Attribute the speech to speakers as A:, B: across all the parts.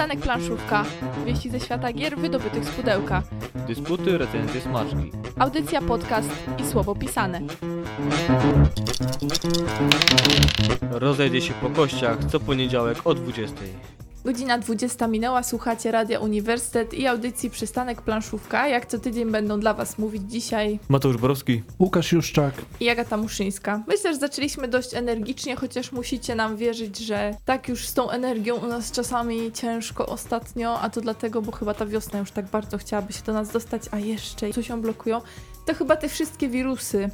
A: Przystanek Planszówka. Wieści ze świata gier wydobytych z pudełka.
B: Dysputy, recenzje, smaczki.
A: Audycja, podcast i słowo pisane.
B: Rozejdzie się po kościach co poniedziałek o 20.
A: Godzina 20 minęła, słuchacie Radia Uniwersytet i audycji Przystanek Planszówka. Jak co tydzień będą dla Was mówić dzisiaj
B: Mateusz Borowski.
C: Łukasz Juszczak.
A: i Agata Muszyńska. Myślę, że zaczęliśmy dość energicznie, chociaż musicie nam wierzyć, że tak już z tą energią u nas czasami ciężko ostatnio, a to dlatego, bo chyba ta wiosna już tak bardzo chciałaby się do nas dostać, a jeszcze coś ją blokują. To chyba te wszystkie wirusy.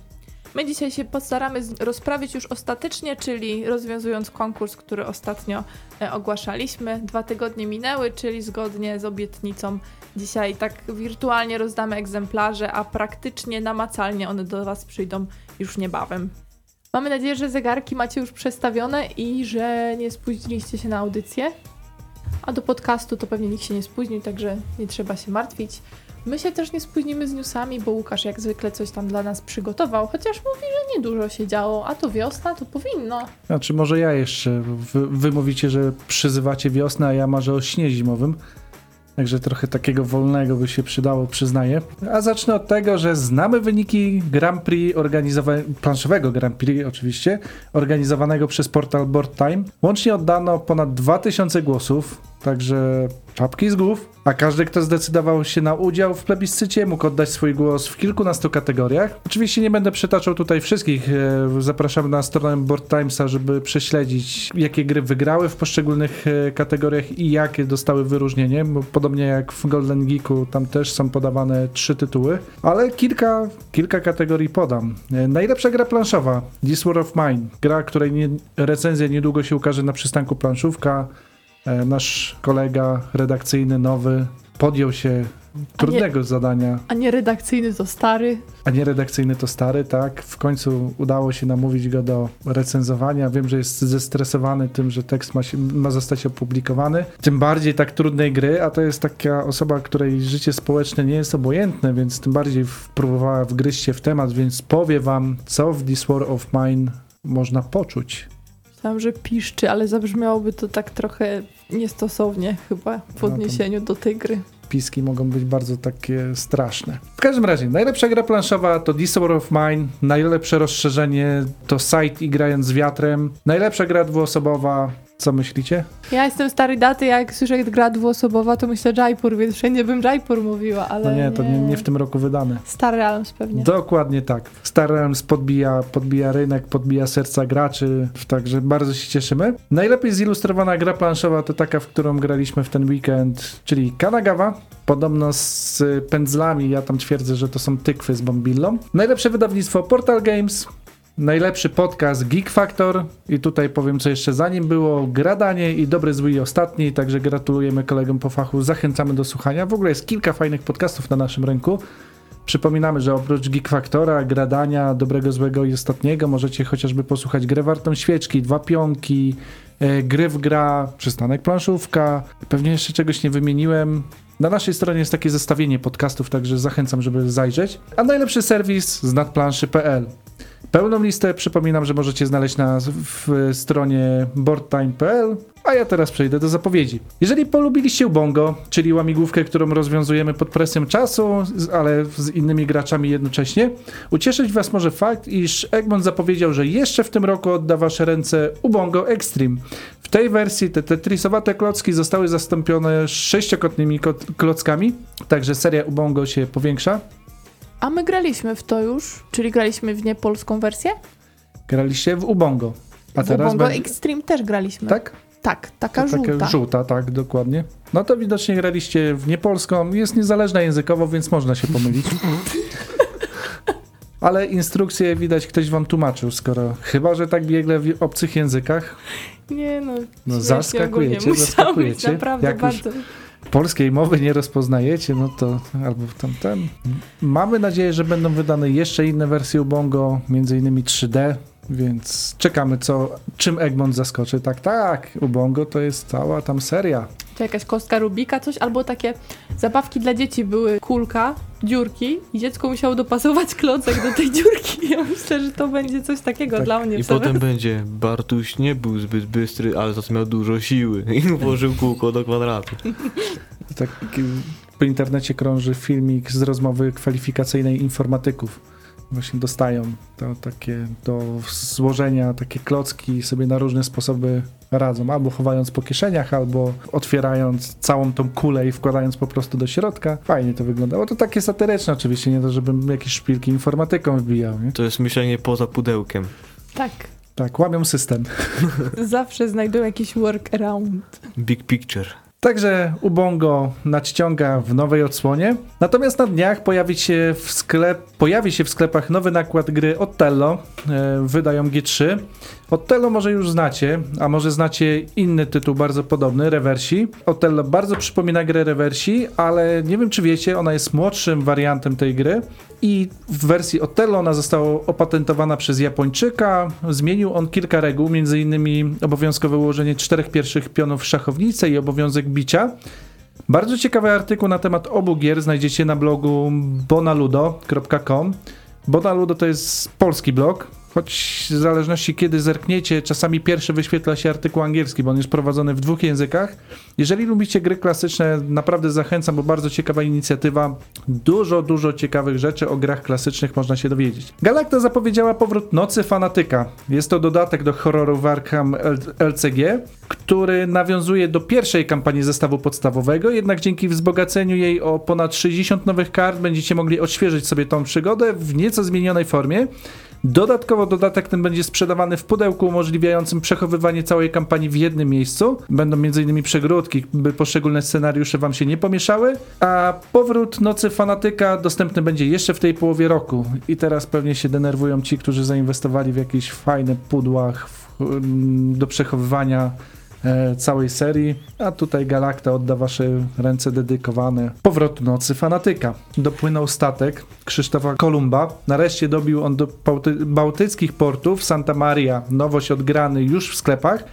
A: My dzisiaj się postaramy rozprawić już ostatecznie, czyli rozwiązując konkurs, który ostatnio e, ogłaszaliśmy. Dwa tygodnie minęły, czyli zgodnie z obietnicą dzisiaj tak wirtualnie rozdamy egzemplarze, a praktycznie namacalnie one do Was przyjdą już niebawem. Mamy nadzieję, że zegarki macie już przestawione i że nie spóźniliście się na audycję. A do podcastu to pewnie nikt się nie spóźnił, także nie trzeba się martwić. My się też nie spóźnimy z newsami, bo Łukasz jak zwykle coś tam dla nas przygotował, chociaż mówi, że niedużo się działo, a to wiosna, to powinno.
C: Znaczy może ja jeszcze, wy, wy mówicie, że przyzywacie wiosnę, a ja marzę o śnie zimowym. Także trochę takiego wolnego by się przydało, przyznaję. A zacznę od tego, że znamy wyniki Grand Prix organizowanego, planszowego Grand Prix oczywiście, organizowanego przez portal Board Time. Łącznie oddano ponad 2000 głosów, także czapki z głów. A każdy, kto zdecydował się na udział w plebiscycie, mógł oddać swój głos w kilkunastu kategoriach. Oczywiście nie będę przytaczał tutaj wszystkich. e, Zapraszam na stronę Board Timesa, żeby prześledzić, jakie gry wygrały w poszczególnych e, kategoriach i jakie dostały wyróżnienie. Podobnie jak w Golden Geeku, tam też są podawane trzy tytuły. Ale kilka, kilka kategorii podam. E, Najlepsza gra planszowa, This War of Mine. Gra, której nie, recenzja niedługo się ukaże na przystanku planszówka. E, Nasz kolega redakcyjny, nowy, podjął się trudnego zadania,
A: A nie redakcyjny to stary.
C: a nie redakcyjny to stary, tak? W końcu udało się namówić go do recenzowania. Wiem, że jest zestresowany tym, że tekst ma, się, ma zostać opublikowany. Tym bardziej tak trudnej gry, a to jest taka osoba, której życie społeczne nie jest obojętne, więc tym bardziej próbowała wgryźć się w temat, więc powie wam, co w This War of Mine można poczuć.
A: Myślałam, że piszczy, ale zabrzmiałoby to tak trochę niestosownie chyba w
C: to-
A: odniesieniu do tej gry.
C: piski mogą być bardzo takie straszne. W każdym razie, najlepsza gra planszowa to War of Mine, najlepsze rozszerzenie to Sight i grając z wiatrem, najlepsza gra dwuosobowa, co myślicie?
A: Ja jestem stary daty, jak słyszę gra dwuosobowa, to myślę Jaipur, więc wszędzie bym Jaipur mówiła, ale
C: No nie, to nie, nie w tym roku wydane.
A: Stary Realms pewnie.
C: Dokładnie tak. Star Realms podbija, podbija rynek, podbija serca graczy, także bardzo się cieszymy. Najlepiej zilustrowana gra planszowa to taka, w którą graliśmy w ten weekend, czyli Kanagawa. Podobno z pędzlami, ja tam twierdzę, że to są tykwy z bombillą. Najlepsze wydawnictwo Portal Games. Najlepszy podcast Geek Factor i tutaj powiem co jeszcze za nim było, Gradanie i Dobry Zły i Ostatni, także gratulujemy kolegom po fachu, zachęcamy do słuchania. W ogóle jest kilka fajnych podcastów na naszym rynku. Przypominamy, że oprócz Geek Factora, Gradania, Dobrego, Złego i Ostatniego możecie chociażby posłuchać Grę Wartą Świeczki, Dwa Pionki, e, Gry w Gra, Przystanek Planszówka, pewnie jeszcze czegoś nie wymieniłem. Na naszej stronie jest takie zestawienie podcastów, także zachęcam, żeby zajrzeć. A najlepszy serwis z nadplanszy.pl. Pełną listę przypominam, że możecie znaleźć na w stronie boardtime.pl, a ja teraz przejdę do zapowiedzi. Jeżeli polubiliście Ubongo, czyli łamigłówkę, którą rozwiązujemy pod presją czasu, ale z innymi graczami jednocześnie, ucieszyć was może fakt, iż Egmont zapowiedział, że jeszcze w tym roku odda wasze ręce Ubongo Extreme. W tej wersji te tetrisowate klocki zostały zastąpione sześciokątnymi kot- klockami, także seria Ubongo się powiększa.
A: A my graliśmy w to już, czyli graliśmy w niepolską wersję?
C: Graliście w Ubongo. A
A: w
C: teraz
A: Ubongo
C: będzie-
A: Extreme też graliśmy.
C: Tak?
A: Tak, taka
C: To
A: żółta.
C: Taka żółta, tak, dokładnie. No to widocznie graliście w niepolską. Jest niezależna językowo, więc można się pomylić. Ale instrukcje widać ktoś wam tłumaczył, skoro chyba, że tak biegle w obcych językach.
A: Nie no,
C: No zaskakujecie, zaskakujecie.
A: być naprawdę
C: Jak już-
A: bardzo.
C: Polskiej mowy nie rozpoznajecie, no to albo tamten. Mamy nadzieję, że będą wydane jeszcze inne wersje Ubongo, między innymi 3D. Więc czekamy, co, czym Egmont zaskoczy. Tak, tak, Ubongo to jest cała tam seria.
A: Czy jakaś kostka Rubika, coś, albo takie zabawki dla dzieci były kulka, dziurki i dziecko musiało dopasować klocek do tej dziurki. Ja myślę, że to będzie coś takiego
C: Tak.
A: dla mnie.
B: I
A: sobie.
B: potem będzie Bartuś nie był zbyt bystry, ale za to miał dużo siły i włożył kółko do kwadratu.
C: Tak po internecie krąży filmik z rozmowy kwalifikacyjnej informatyków. Właśnie dostają to takie do złożenia takie klocki sobie na różne sposoby radzą. Albo chowając po kieszeniach, albo otwierając całą tą kulę i wkładając po prostu do środka. Fajnie to wyglądało. To takie satyryczne oczywiście, nie to, żebym jakieś szpilki informatyką wbijał. Nie?
B: To jest myślenie poza pudełkiem.
A: Tak,
C: Tak, łamią system.
A: zawsze znajdują jakiś workaround.
B: Big picture.
C: Także Ubongo nadciąga w nowej odsłonie. Natomiast na dniach pojawi się w, sklep, pojawi się w sklepach nowy nakład gry Otello. E, wydają G3. Otello może już znacie, a może znacie inny tytuł bardzo podobny, Reversi. Otello bardzo przypomina grę Reversi, ale nie wiem czy wiecie, ona jest młodszym wariantem tej gry i w wersji Otello ona została opatentowana przez Japończyka. Zmienił on kilka reguł, m.in. obowiązkowe ułożenie czterech pierwszych pionów w szachownicy i obowiązek bicia. Bardzo ciekawy artykuł na temat obu gier znajdziecie na blogu bonaludo.com. Bonaludo to jest polski blog, choć w zależności kiedy zerkniecie, czasami pierwszy wyświetla się artykuł angielski, bo on jest prowadzony w dwóch językach. Jeżeli lubicie gry klasyczne, naprawdę zachęcam, bo bardzo ciekawa inicjatywa. Dużo, dużo ciekawych rzeczy o grach klasycznych można się dowiedzieć. Galacta zapowiedziała powrót Nocy Fanatyka. Jest to dodatek do horroru Arkham LCG, który nawiązuje do pierwszej kampanii zestawu podstawowego, jednak dzięki wzbogaceniu jej o ponad 60 nowych kart będziecie mogli odświeżyć sobie tą przygodę w nieco zmienionej formie. Dodatkowo dodatek ten będzie sprzedawany w pudełku umożliwiającym przechowywanie całej kampanii w jednym miejscu. Będą m.in. przegródki, by poszczególne scenariusze wam się nie pomieszały. A powrót Nocy Fanatyka dostępny będzie jeszcze w tej połowie roku. I teraz pewnie się denerwują ci, którzy zainwestowali w jakieś fajne pudłach do przechowywania całej serii, a tutaj Galakta odda wasze ręce dedykowane powrotu Nocy Fanatyka. Dopłynął statek Krzysztofa Kolumba. Nareszcie dobił on do bałty- bałtyckich portów Santa Maria. Nowość odgrany już w sklepach.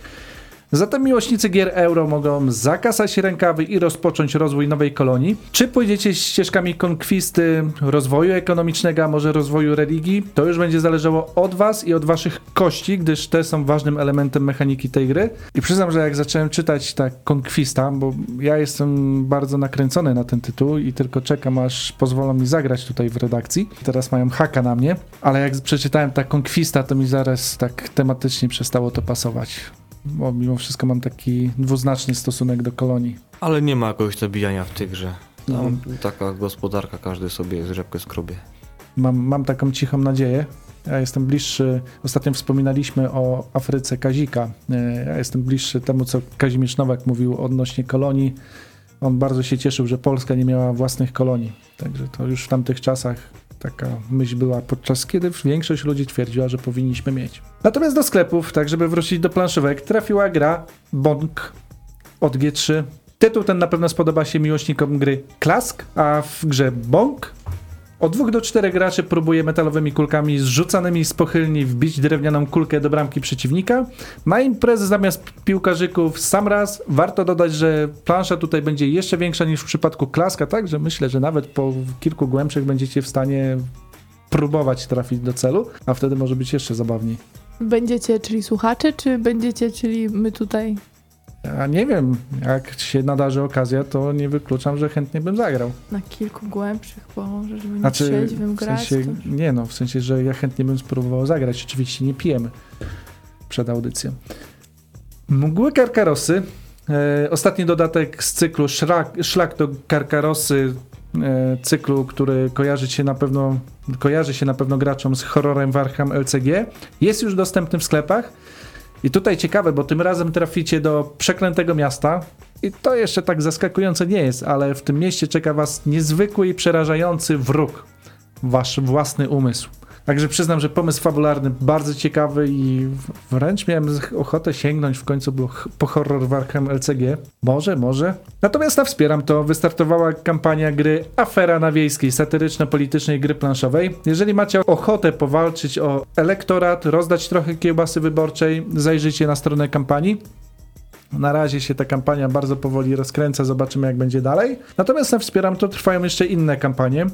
C: Zatem miłośnicy gier euro mogą zakasać rękawy i rozpocząć rozwój nowej kolonii. Czy pójdziecie ścieżkami konkwisty, rozwoju ekonomicznego, a może rozwoju religii? To już będzie zależało od was i od waszych kości, gdyż te są ważnym elementem mechaniki tej gry. I przyznam, że jak zacząłem czytać tak konkwista, bo ja jestem bardzo nakręcony na ten tytuł i tylko czekam, aż pozwolą mi zagrać tutaj w redakcji. Teraz mają haka na mnie, ale jak przeczytałem tak konkwista, to mi zaraz tak tematycznie przestało to pasować bo mimo wszystko mam taki dwuznaczny stosunek do kolonii.
B: Ale nie ma jakoś zabijania w tej grze.
C: No.
B: Taka gospodarka, każdy sobie z rzepkę skrobie.
C: Mam, mam taką cichą nadzieję. Ja jestem bliższy, ostatnio wspominaliśmy o Afryce Kazika. E, Ja jestem bliższy temu, co Kazimierz Nowak mówił odnośnie kolonii. On bardzo się cieszył, że Polska nie miała własnych kolonii. Także to już w tamtych czasach taka myśl była, podczas kiedy większość ludzi twierdziła, że powinniśmy mieć. Natomiast do sklepów, tak żeby wrócić do planszówek, trafiła gra Bonk od G3. Tytuł ten na pewno spodoba się miłośnikom gry Klask, a w grze Bonk od dwóch do czterech graczy próbuje metalowymi kulkami zrzucanymi z pochylni wbić drewnianą kulkę do bramki przeciwnika. Na imprezę zamiast piłkarzyków sam raz. Warto dodać, że plansza tutaj będzie jeszcze większa niż w przypadku klaska, także myślę, że nawet po kilku głębszych będziecie w stanie próbować trafić do celu, a wtedy może być jeszcze zabawniej.
A: Będziecie, czyli słuchacze, czy będziecie, czyli my tutaj?
C: A nie wiem, jak się nadarzy okazja, to nie wykluczam, że chętnie bym zagrał.
A: Na kilku głębszych, Boże, żeby nie
C: Znaczy,
A: trzeźwym
C: w
A: grać.
C: sensie,
A: to...
C: nie no, w sensie, że ja chętnie bym spróbował zagrać. Oczywiście nie pijemy przed audycją. Mgły Karkarosy. E, ostatni dodatek z cyklu Szlak, Szlak do Karkarosy, e, cyklu, który kojarzy się na pewno kojarzy się na pewno graczom z horrorem Warham LCG. Jest już dostępny w sklepach. I tutaj ciekawe, bo tym razem traficie do przeklętego miasta. I to jeszcze tak zaskakujące nie jest, ale w tym mieście czeka was niezwykły i przerażający wróg. Wasz własny umysł. Także przyznam, że pomysł fabularny bardzo ciekawy i wręcz miałem ochotę sięgnąć w końcu po horror Warhammer LCG. Może, może. Natomiast na wspieram to. Wystartowała kampania gry Afera na Wiejskiej, satyryczno-politycznej gry planszowej. Jeżeli macie ochotę powalczyć o elektorat, rozdać trochę kiełbasy wyborczej, zajrzyjcie na stronę kampanii. Na razie się ta kampania bardzo powoli rozkręca, zobaczymy jak będzie dalej. Natomiast na Wspieram to trwają jeszcze inne kampanie,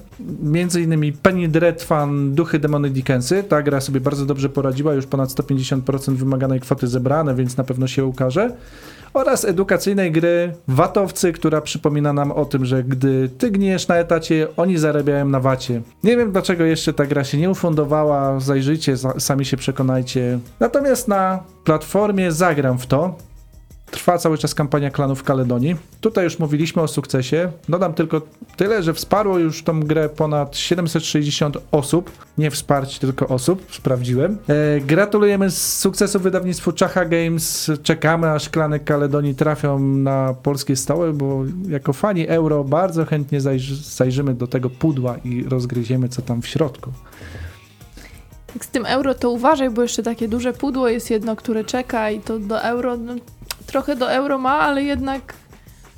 C: między innymi Penny Dreadfan Duchy Demony Dickensy. Ta gra sobie bardzo dobrze poradziła, już ponad 150% wymaganej kwoty zebrane, więc na pewno się ukaże. Oraz edukacyjnej gry Watowcy, która przypomina nam o tym, że gdy ty gniesz na etacie, oni zarabiają na wacie. Nie wiem dlaczego jeszcze ta gra się nie ufundowała, zajrzyjcie, sami się przekonajcie. Natomiast na platformie zagram w to. Trwa cały czas kampania klanów Kaledonii. Tutaj już mówiliśmy o sukcesie. Dodam tylko tyle, że wsparło już tą grę ponad 760 osób. Nie wsparć, tylko osób. Sprawdziłem. E, gratulujemy sukcesu wydawnictwu Czacha Games. Czekamy, aż klany Kaledonii trafią na polskie stoły, bo jako fani euro bardzo chętnie zajrzy, zajrzymy do tego pudła i rozgryziemy, co tam w środku.
A: Z tym euro to uważaj, bo jeszcze takie duże pudło jest jedno, które czeka i to do euro no, trochę do euro ma, ale jednak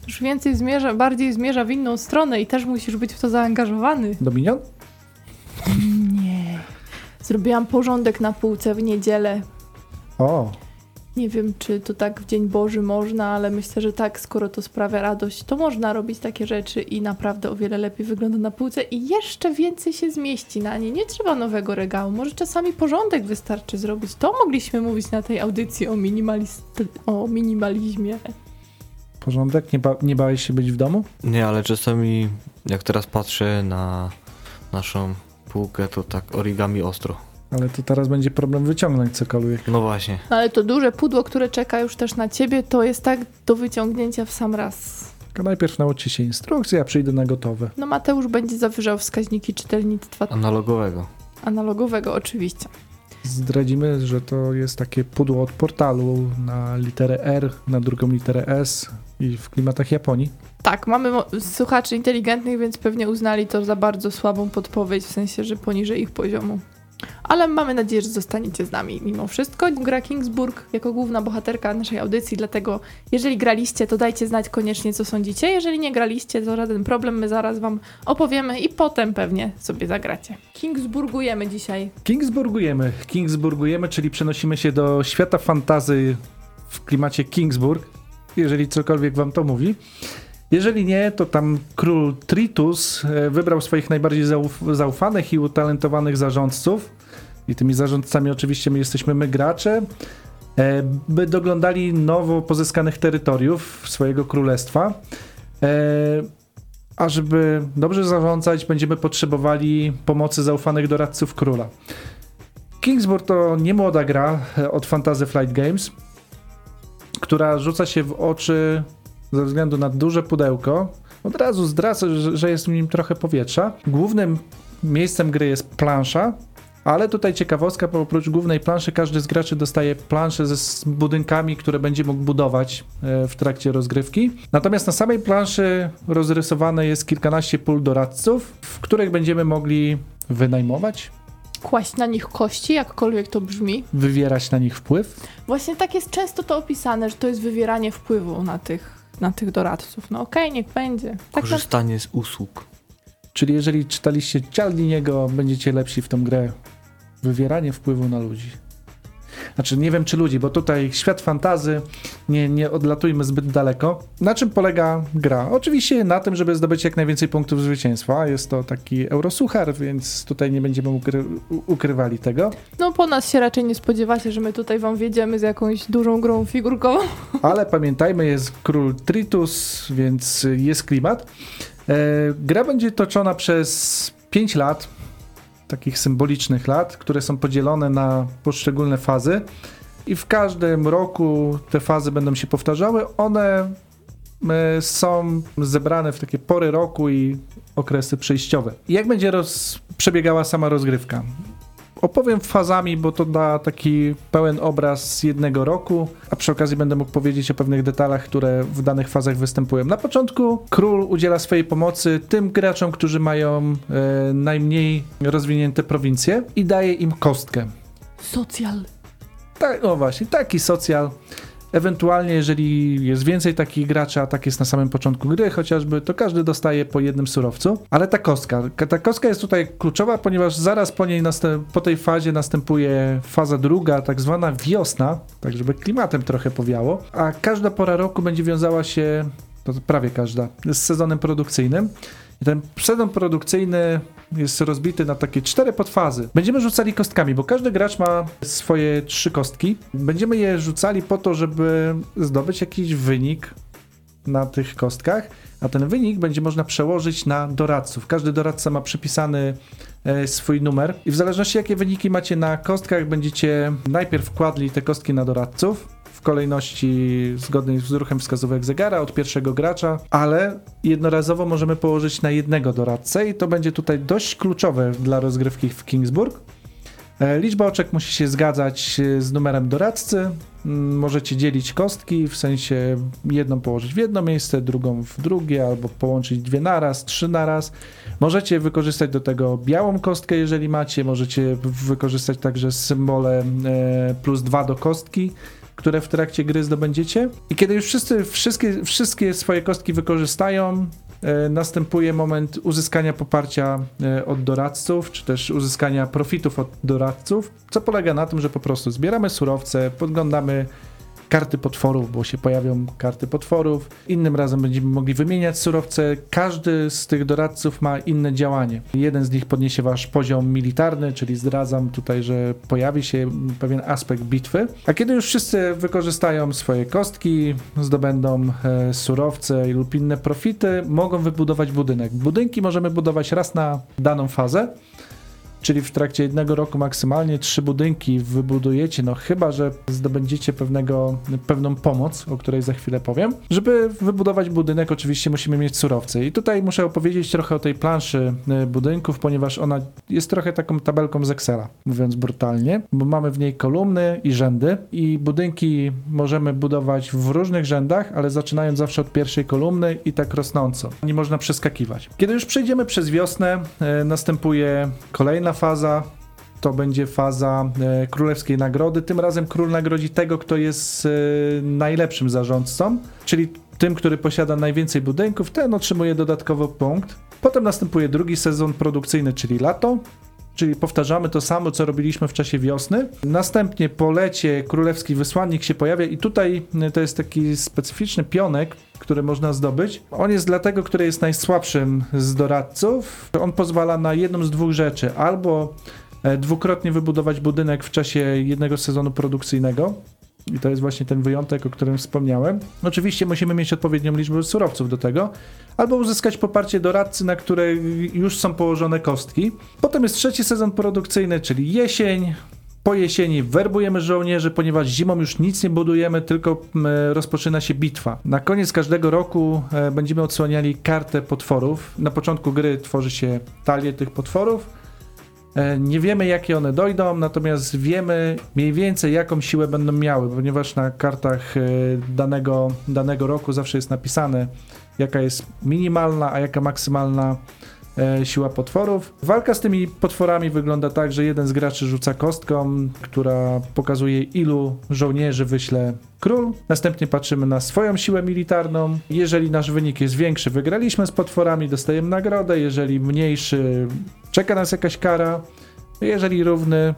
A: już więcej zmierza, bardziej zmierza w inną stronę i też musisz być w to zaangażowany.
C: Dominion?
A: Nie. Zrobiłam porządek na półce w niedzielę.
C: O.
A: Nie wiem, czy to tak w Dzień Boży można, ale myślę, że tak, skoro to sprawia radość, to można robić takie rzeczy i naprawdę o wiele lepiej wygląda na półce i jeszcze więcej się zmieści na nie. Nie trzeba nowego regału, może czasami porządek wystarczy zrobić. To mogliśmy mówić na tej audycji o, minimalist- o minimalizmie.
C: Porządek? Nie, ba nie bałeś się być w domu?
B: Nie, ale czasami jak teraz patrzę na naszą półkę, to tak origami ostro.
C: Ale to teraz będzie problem wyciągnąć cokolwiek.
B: No właśnie.
A: No ale to duże pudło, które czeka już też na ciebie, to jest tak do wyciągnięcia w sam raz.
C: Tylko najpierw nauczcie się instrukcji, a przyjdę na gotowe.
A: No Mateusz będzie zawyżał wskaźniki czytelnictwa
B: Analogowego.
A: analogowego oczywiście.
C: Zdradzimy, że to jest takie pudło od portalu na literę R, na drugą literę S i w klimatach Japonii.
A: Tak, mamy słuchaczy inteligentnych, więc pewnie uznali to za bardzo słabą podpowiedź, w sensie, że poniżej ich poziomu. Ale mamy nadzieję, że zostaniecie z nami mimo wszystko. Gra Kingsburg jako główna bohaterka naszej audycji, dlatego jeżeli graliście, to dajcie znać koniecznie, co sądzicie. Jeżeli nie graliście, to żaden problem, my zaraz wam opowiemy i potem pewnie sobie zagracie. Kingsburgujemy dzisiaj.
C: Kingsburgujemy. Kingsburgujemy, czyli przenosimy się do świata fantazy w klimacie Kingsburg, jeżeli cokolwiek wam to mówi. Jeżeli nie, to tam król Tritus e, wybrał swoich najbardziej zauf zaufanych i utalentowanych zarządców. I tymi zarządcami oczywiście my jesteśmy my gracze, e, by doglądali nowo pozyskanych terytoriów swojego królestwa. E, a żeby dobrze zarządzać, będziemy potrzebowali pomocy zaufanych doradców króla. Kingsburg to nie młoda gra od Fantasy Flight Games, która rzuca się w oczy ze względu na duże pudełko. Od razu zdradzę, że jest w nim trochę powietrza. Głównym miejscem gry jest plansza, ale tutaj ciekawostka, bo oprócz głównej planszy każdy z graczy dostaje planszę ze budynkami, które będzie mógł budować e, w trakcie rozgrywki. Natomiast na samej planszy rozrysowane jest kilkanaście pól doradców, w których będziemy mogli wynajmować,
A: kłaść na nich kości, jakkolwiek to brzmi.
C: Wywierać na nich wpływ.
A: Właśnie tak jest często to opisane, że to jest wywieranie wpływu na tych na tych doradców. No okej, okay, niech będzie.
B: Tak Korzystanie z usług.
C: Czyli jeżeli czytaliście Cialdiniego, będziecie lepsi w tą grę. Wywieranie wpływu na ludzi. Znaczy, nie wiem czy ludzi, bo tutaj świat fantazy, nie, nie odlatujmy zbyt daleko. Na czym polega gra? Oczywiście na tym, żeby zdobyć jak najwięcej punktów zwycięstwa. Jest to taki eurosuchar, więc tutaj nie będziemy ukry ukrywali tego.
A: No po nas się raczej nie spodziewacie, że my tutaj wam wiedziemy z jakąś dużą grą figurkową.
C: Ale pamiętajmy, jest król Tritus, więc jest klimat. E, gra będzie toczona przez 5 lat takich symbolicznych lat, które są podzielone na poszczególne fazy i w każdym roku te fazy będą się powtarzały. One e, są zebrane w takie pory roku i okresy przejściowe. Jak będzie roz... przebiegała sama rozgrywka? Opowiem fazami, bo to da taki pełen obraz z jednego roku, a przy okazji będę mógł powiedzieć o pewnych detalach, które w danych fazach występują. Na początku król udziela swojej pomocy tym graczom, którzy mają e, najmniej rozwinięte prowincje i daje im kostkę.
A: Socjal.
C: Tak, no właśnie, taki socjal. Ewentualnie, jeżeli jest więcej takich graczy, a tak jest na samym początku gry chociażby, to każdy dostaje po jednym surowcu. Ale ta kostka, ta kostka jest tutaj kluczowa, ponieważ zaraz po niej, po tej fazie następuje faza druga, tak zwana wiosna, tak żeby klimatem trochę powiało, a każda pora roku będzie wiązała się, to prawie każda, z sezonem produkcyjnym. I ten sezon produkcyjny jest rozbity na takie cztery podfazy. Będziemy rzucali kostkami, bo każdy gracz ma swoje trzy kostki. Będziemy je rzucali po to, żeby zdobyć jakiś wynik na tych kostkach, a ten wynik będzie można przełożyć na doradców. Każdy doradca ma przypisany e, swój numer i w zależności jakie wyniki macie na kostkach, będziecie najpierw kładli te kostki na doradców, w kolejności zgodnej z ruchem wskazówek zegara od pierwszego gracza, ale jednorazowo możemy położyć na jednego doradcę i to będzie tutaj dość kluczowe dla rozgrywki w Kingsburg. E, Liczba oczek musi się zgadzać e, z numerem doradcy. Mm, Możecie dzielić kostki, w sensie jedną położyć w jedno miejsce, drugą w drugie, albo połączyć dwie naraz, trzy naraz. Możecie wykorzystać do tego białą kostkę, jeżeli macie. Możecie wykorzystać także symbole e, plus dwa do kostki które w trakcie gry zdobędziecie. I kiedy już wszyscy wszystkie, wszystkie swoje kostki wykorzystają, e, następuje moment uzyskania poparcia e, od doradców, czy też uzyskania profitów od doradców, co polega na tym, że po prostu zbieramy surowce, podglądamy karty potworów, bo się pojawią karty potworów. Innym razem będziemy mogli wymieniać surowce. Każdy z tych doradców ma inne działanie. Jeden z nich podniesie wasz poziom militarny, czyli zdradzam tutaj, że pojawi się pewien aspekt bitwy. A kiedy już wszyscy wykorzystają swoje kostki, zdobędą e, surowce lub inne profity, mogą wybudować budynek. Budynki możemy budować raz na daną fazę czyli w trakcie jednego roku maksymalnie trzy budynki wybudujecie, no chyba, że zdobędziecie pewnego, pewną pomoc, o której za chwilę powiem. Żeby wybudować budynek, oczywiście musimy mieć surowce. I tutaj muszę opowiedzieć trochę o tej planszy e, budynków, ponieważ ona jest trochę taką tabelką z Excela, mówiąc brutalnie, bo mamy w niej kolumny i rzędy i budynki możemy budować w różnych rzędach, ale zaczynając zawsze od pierwszej kolumny i tak rosnąco. Nie można przeskakiwać. Kiedy już przejdziemy przez wiosnę, e, następuje kolejna faza, to będzie faza e, królewskiej nagrody. Tym razem król nagrodzi tego, kto jest e, najlepszym zarządcą, czyli tym, który posiada najwięcej budynków, ten otrzymuje dodatkowo punkt. Potem następuje drugi sezon produkcyjny, czyli lato. Czyli powtarzamy to samo, co robiliśmy w czasie wiosny. Następnie po lecie królewski wysłannik się pojawia i tutaj y, to jest taki specyficzny pionek, który można zdobyć. On jest dla tego, który jest najsłabszym z doradców. On pozwala na jedną z dwóch rzeczy. Albo e, dwukrotnie wybudować budynek w czasie jednego sezonu produkcyjnego, i to jest właśnie ten wyjątek, o którym wspomniałem. Oczywiście musimy mieć odpowiednią liczbę surowców do tego, albo uzyskać poparcie doradcy, na które już są położone kostki. Potem jest trzeci sezon produkcyjny, czyli jesień. Po jesieni werbujemy żołnierzy, ponieważ zimą już nic nie budujemy, tylko rozpoczyna się bitwa. Na koniec każdego roku e, będziemy odsłaniali kartę potworów. Na początku gry tworzy się talię tych potworów. E, Nie wiemy, jakie one dojdą, natomiast wiemy mniej więcej, jaką siłę będą miały, ponieważ na kartach e, danego, danego roku zawsze jest napisane, jaka jest minimalna, a jaka maksymalna siła potworów. Walka z tymi potworami wygląda tak, że jeden z graczy rzuca kostką, która pokazuje, ilu żołnierzy wyśle król. Następnie patrzymy na swoją siłę militarną. Jeżeli nasz wynik jest większy, wygraliśmy z potworami, dostajemy nagrodę. Jeżeli mniejszy, czeka nas jakaś kara. Jeżeli równy,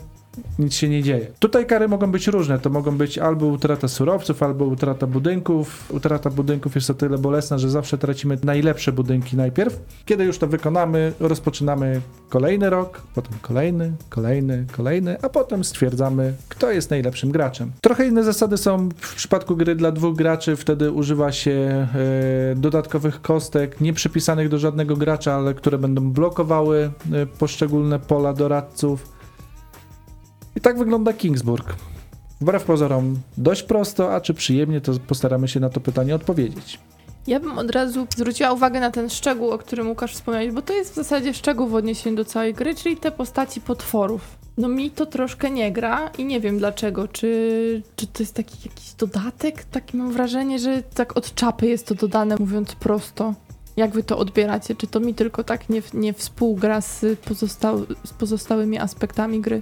C: nic się nie dzieje. Tutaj kary mogą być różne. To mogą być albo utrata surowców, albo utrata budynków. Utrata budynków jest o tyle bolesna, że zawsze tracimy najlepsze budynki najpierw. Kiedy już to wykonamy, rozpoczynamy kolejny rok, potem kolejny, kolejny, kolejny, a potem stwierdzamy, kto jest najlepszym graczem. Trochę inne zasady są w przypadku gry dla dwóch graczy. Wtedy używa się e, dodatkowych kostek, nie przypisanych do żadnego gracza, ale które będą blokowały e, poszczególne pola doradców. I tak wygląda Kingsburg. Wbrew pozorom dość prosto, a czy przyjemnie, to postaramy się na to pytanie odpowiedzieć.
A: Ja bym od razu zwróciła uwagę na ten szczegół, o którym Łukasz wspomniałeś, bo to jest w zasadzie szczegół w odniesieniu do całej gry, czyli te postaci potworów. No mi to troszkę nie gra i nie wiem dlaczego. Czy, czy to jest taki jakiś dodatek? Takie mam wrażenie, że tak od czapy jest to dodane, mówiąc prosto. Jak wy to odbieracie? Czy to mi tylko tak nie, nie współgra z, pozostał, z pozostałymi aspektami gry?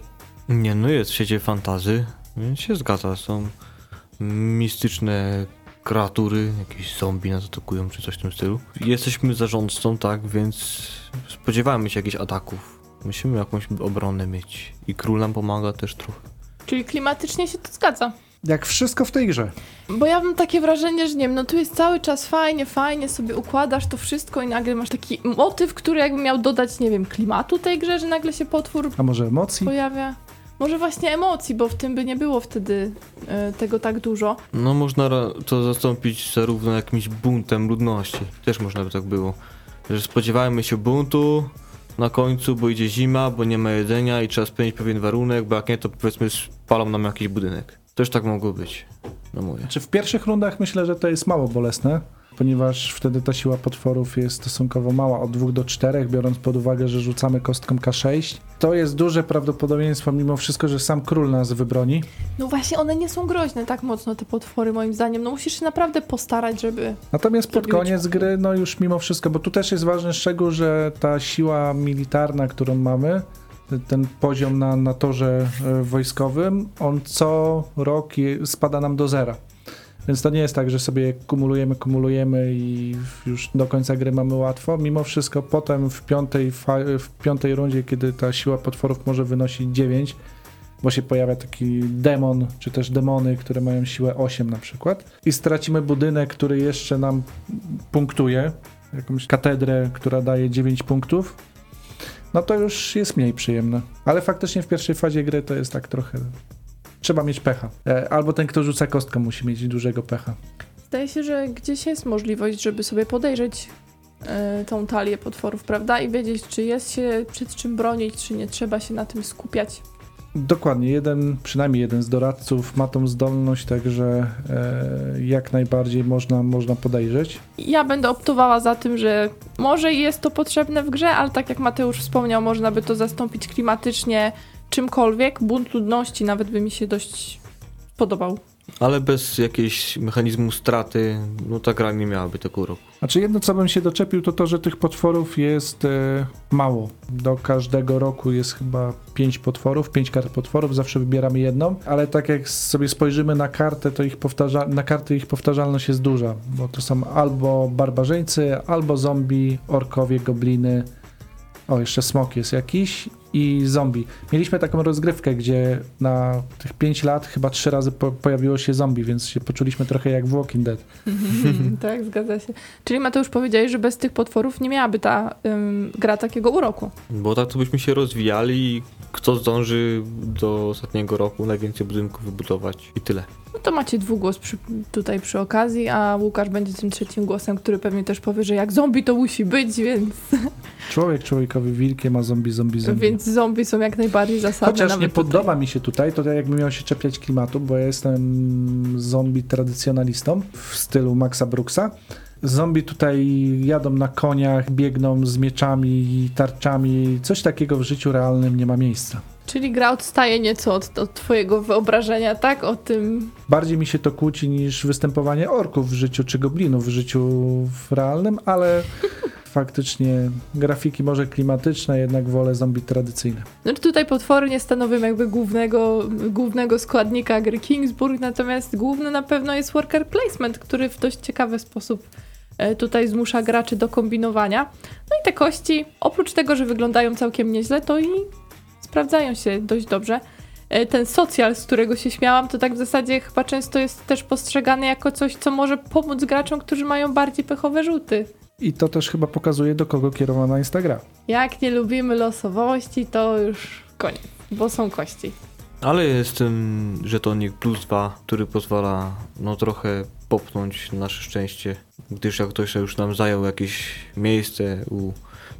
B: Nie, no jest w świecie fantazy, więc się zgadza. Są mistyczne kreatury, jakieś zombie nas atakują czy coś w tym stylu. Jesteśmy zarządcą, tak, więc spodziewamy się jakichś ataków. Musimy jakąś obronę mieć. I król nam pomaga też trochę.
A: Czyli klimatycznie się to zgadza.
C: Jak wszystko w tej grze.
A: Bo ja mam takie wrażenie, że nie wiem, no tu jest cały czas fajnie, fajnie sobie układasz to wszystko i nagle masz taki motyw, który jakby miał dodać, nie wiem, klimatu tej grze, że nagle się potwór
C: A może emocji?
A: pojawia. Może właśnie emocji, bo w tym by nie było wtedy e, tego tak dużo.
B: No można to zastąpić zarówno jakimś buntem ludności. Też można by tak było. Że spodziewajmy się buntu na końcu, bo idzie zima, bo nie ma jedzenia i trzeba spełnić pewien warunek, bo jak nie, to powiedzmy spalą nam jakiś budynek. Też tak mogło być. No mówię.
C: Czy w pierwszych rundach myślę, że to jest mało bolesne, ponieważ wtedy ta siła potworów jest stosunkowo mała, od 2 do 4, biorąc pod uwagę, że rzucamy kostką K6. To jest duże prawdopodobieństwo mimo wszystko, że sam król nas wybroni.
A: No właśnie, one nie są groźne tak mocno, te potwory, moim zdaniem. No musisz się naprawdę postarać, żeby...
C: Natomiast pod koniec gry, no już mimo wszystko, bo tu też jest ważny szczegół, że ta siła militarna, którą mamy, ten poziom na, na torze e, wojskowym, on co rok spada nam do zera. Więc to nie jest tak, że sobie kumulujemy, kumulujemy i już do końca gry mamy łatwo. Mimo wszystko potem w piątej, w piątej rundzie, kiedy ta siła potworów może wynosić 9, bo się pojawia taki demon, czy też demony, które mają siłę 8 na przykład. I stracimy budynek, który jeszcze nam punktuje, jakąś katedrę, która daje 9 punktów. No to już jest mniej przyjemne. Ale faktycznie w pierwszej fazie gry to jest tak trochę. Trzeba mieć pecha. E, Albo ten, kto rzuca kostką, musi mieć dużego pecha.
A: Zdaje się, że gdzieś jest możliwość, żeby sobie podejrzeć e, tą talię potworów, prawda? I wiedzieć, czy jest się przed czym bronić, czy nie trzeba się na tym skupiać.
C: Dokładnie, jeden, przynajmniej jeden z doradców ma tą zdolność, także e, jak najbardziej można, można podejrzeć.
A: Ja będę optowała za tym, że może jest to potrzebne w grze, ale tak jak Mateusz wspomniał, można by to zastąpić klimatycznie czymkolwiek. Bunt ludności nawet by mi się dość podobał.
B: Ale bez jakiegoś mechanizmu straty, no ta gra nie miałaby tego roku.
C: Znaczy jedno, co bym się doczepił, to to, że tych potworów jest e, mało. Do każdego roku jest chyba pięć potworów, pięć kart potworów, zawsze wybieramy jedną, ale tak jak sobie spojrzymy na kartę, to ich powtarza na karty ich powtarzalność jest duża, bo to są albo barbarzyńcy, albo zombie, orkowie, gobliny, o jeszcze smok jest jakiś i zombie. Mieliśmy taką rozgrywkę, gdzie na tych 5 lat chyba trzy razy po pojawiło się zombie, więc się poczuliśmy trochę jak w Walking Dead.
A: tak, zgadza się. Czyli Mateusz powiedziałeś, że bez tych potworów nie miałaby ta ym, gra takiego uroku.
B: Bo tak to byśmy się rozwijali kto zdąży do ostatniego roku najwięcej budynków wybudować i tyle.
A: No to macie dwugłos przy, tutaj przy okazji, a Łukasz będzie tym trzecim głosem, który pewnie też powie, że jak zombie to musi być, więc,
C: Człowiek człowiekowi wilkiem, a zombie zombie zombie.
A: więc zombie są jak najbardziej zasadne.
C: Chociaż nie
A: tutaj.
C: podoba mi się tutaj, to tak jakbym miał się czepiać klimatu, bo ja jestem zombie tradycjonalistą w stylu Maxa Brooksa. Zombie tutaj jadą na koniach, biegną z mieczami i tarczami. Coś takiego w życiu realnym nie ma miejsca.
A: Czyli gra odstaje nieco od, od twojego wyobrażenia, tak? O tym...
C: Bardziej mi się to kłóci niż występowanie orków w życiu, czy goblinów w życiu w realnym, ale faktycznie grafiki może klimatyczne, jednak wolę zombie tradycyjne.
A: No tutaj potwory nie stanowią jakby głównego, głównego składnika gry Kingsburg, natomiast główny na pewno jest worker placement, który w dość ciekawy sposób e, tutaj zmusza graczy do kombinowania. No i te kości, oprócz tego, że wyglądają całkiem nieźle, to i sprawdzają się dość dobrze. E, Ten socjal, z którego się śmiałam, to tak w zasadzie chyba często jest też postrzegany jako coś, co może pomóc graczom, którzy mają bardziej pechowe rzuty.
C: I to też chyba pokazuje, do kogo kierowana jest ta gra.
A: Jak nie lubimy losowości, to już koniec, bo są kości.
B: Ale jest ten żetonik plus dwa, który pozwala no trochę popchnąć nasze szczęście, gdyż jak ktoś już nam zajął jakieś miejsce u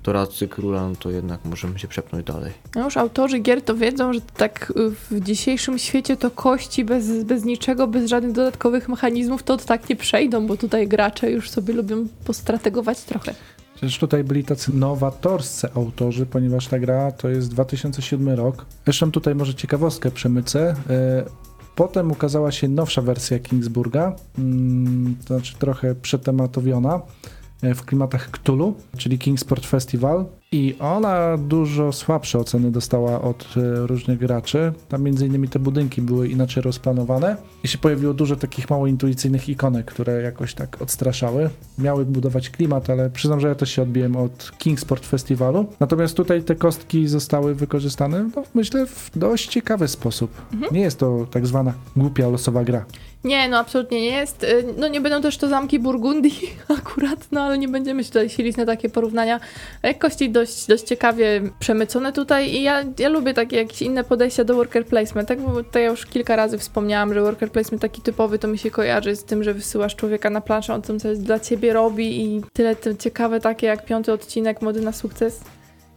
B: doradcy króla, no to jednak możemy się przepnąć dalej.
A: No już autorzy gier to wiedzą, że tak y, w dzisiejszym świecie to kości bez, bez niczego, bez żadnych dodatkowych mechanizmów to tak nie przejdą, bo tutaj gracze już sobie lubią postrategować trochę.
C: Też tutaj byli tacy nowatorscy autorzy, ponieważ ta gra to jest 2007 rok. Zresztą tutaj może ciekawostkę przemycę. E, Potem ukazała się nowsza wersja Kingsburga, mm, to znaczy trochę przetematowiona w klimatach Cthulhu, czyli Kingsport Festival. I ona dużo słabsze oceny dostała od e, różnych graczy. Tam między innymi te budynki były inaczej rozplanowane i się pojawiło dużo takich mało intuicyjnych ikonek, które jakoś tak odstraszały. Miały budować klimat, ale przyznam, że ja też się odbiłem od Kingsport Festiwalu. Natomiast tutaj te kostki zostały wykorzystane, no, myślę, w dość ciekawy sposób. Nie jest to tak zwana głupia losowa gra.
A: Nie, no absolutnie nie jest. Y, No nie będą też to zamki Burgundii akurat, no ale nie będziemy się tutaj silić na takie porównania. E, Kości dość, dość ciekawie przemycone tutaj i ja, ja lubię takie jakieś inne podejścia do worker placement, tak? Bo tutaj ja już kilka razy wspomniałam, że worker placement taki typowy to mi się kojarzy z tym, że wysyłasz człowieka na planszę, on tym coś dla ciebie robi i tyle ciekawe takie jak piąty odcinek Mody na sukces.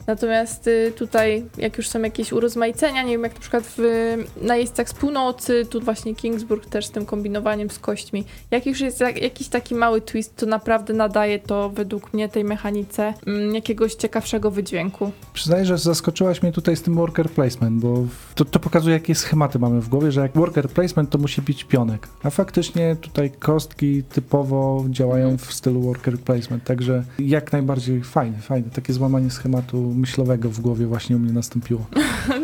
A: Natomiast y, tutaj, jak już są jakieś urozmaicenia, nie wiem, jak na przykład w najeźdźcach z północy, tu właśnie Kingsburg też z tym kombinowaniem z kośćmi. Jak już jest jak, jakiś taki mały twist, to naprawdę nadaje to według mnie tej mechanice mm, jakiegoś ciekawszego wydźwięku.
C: Przyznaję, że zaskoczyłaś mnie tutaj z tym worker placement, bo to, to pokazuje, jakie schematy mamy w głowie, że jak worker placement to musi być pionek, a faktycznie tutaj kostki typowo działają w stylu worker placement, także jak najbardziej fajne, fajne. Takie złamanie schematu myślowego w głowie właśnie u mnie nastąpiło.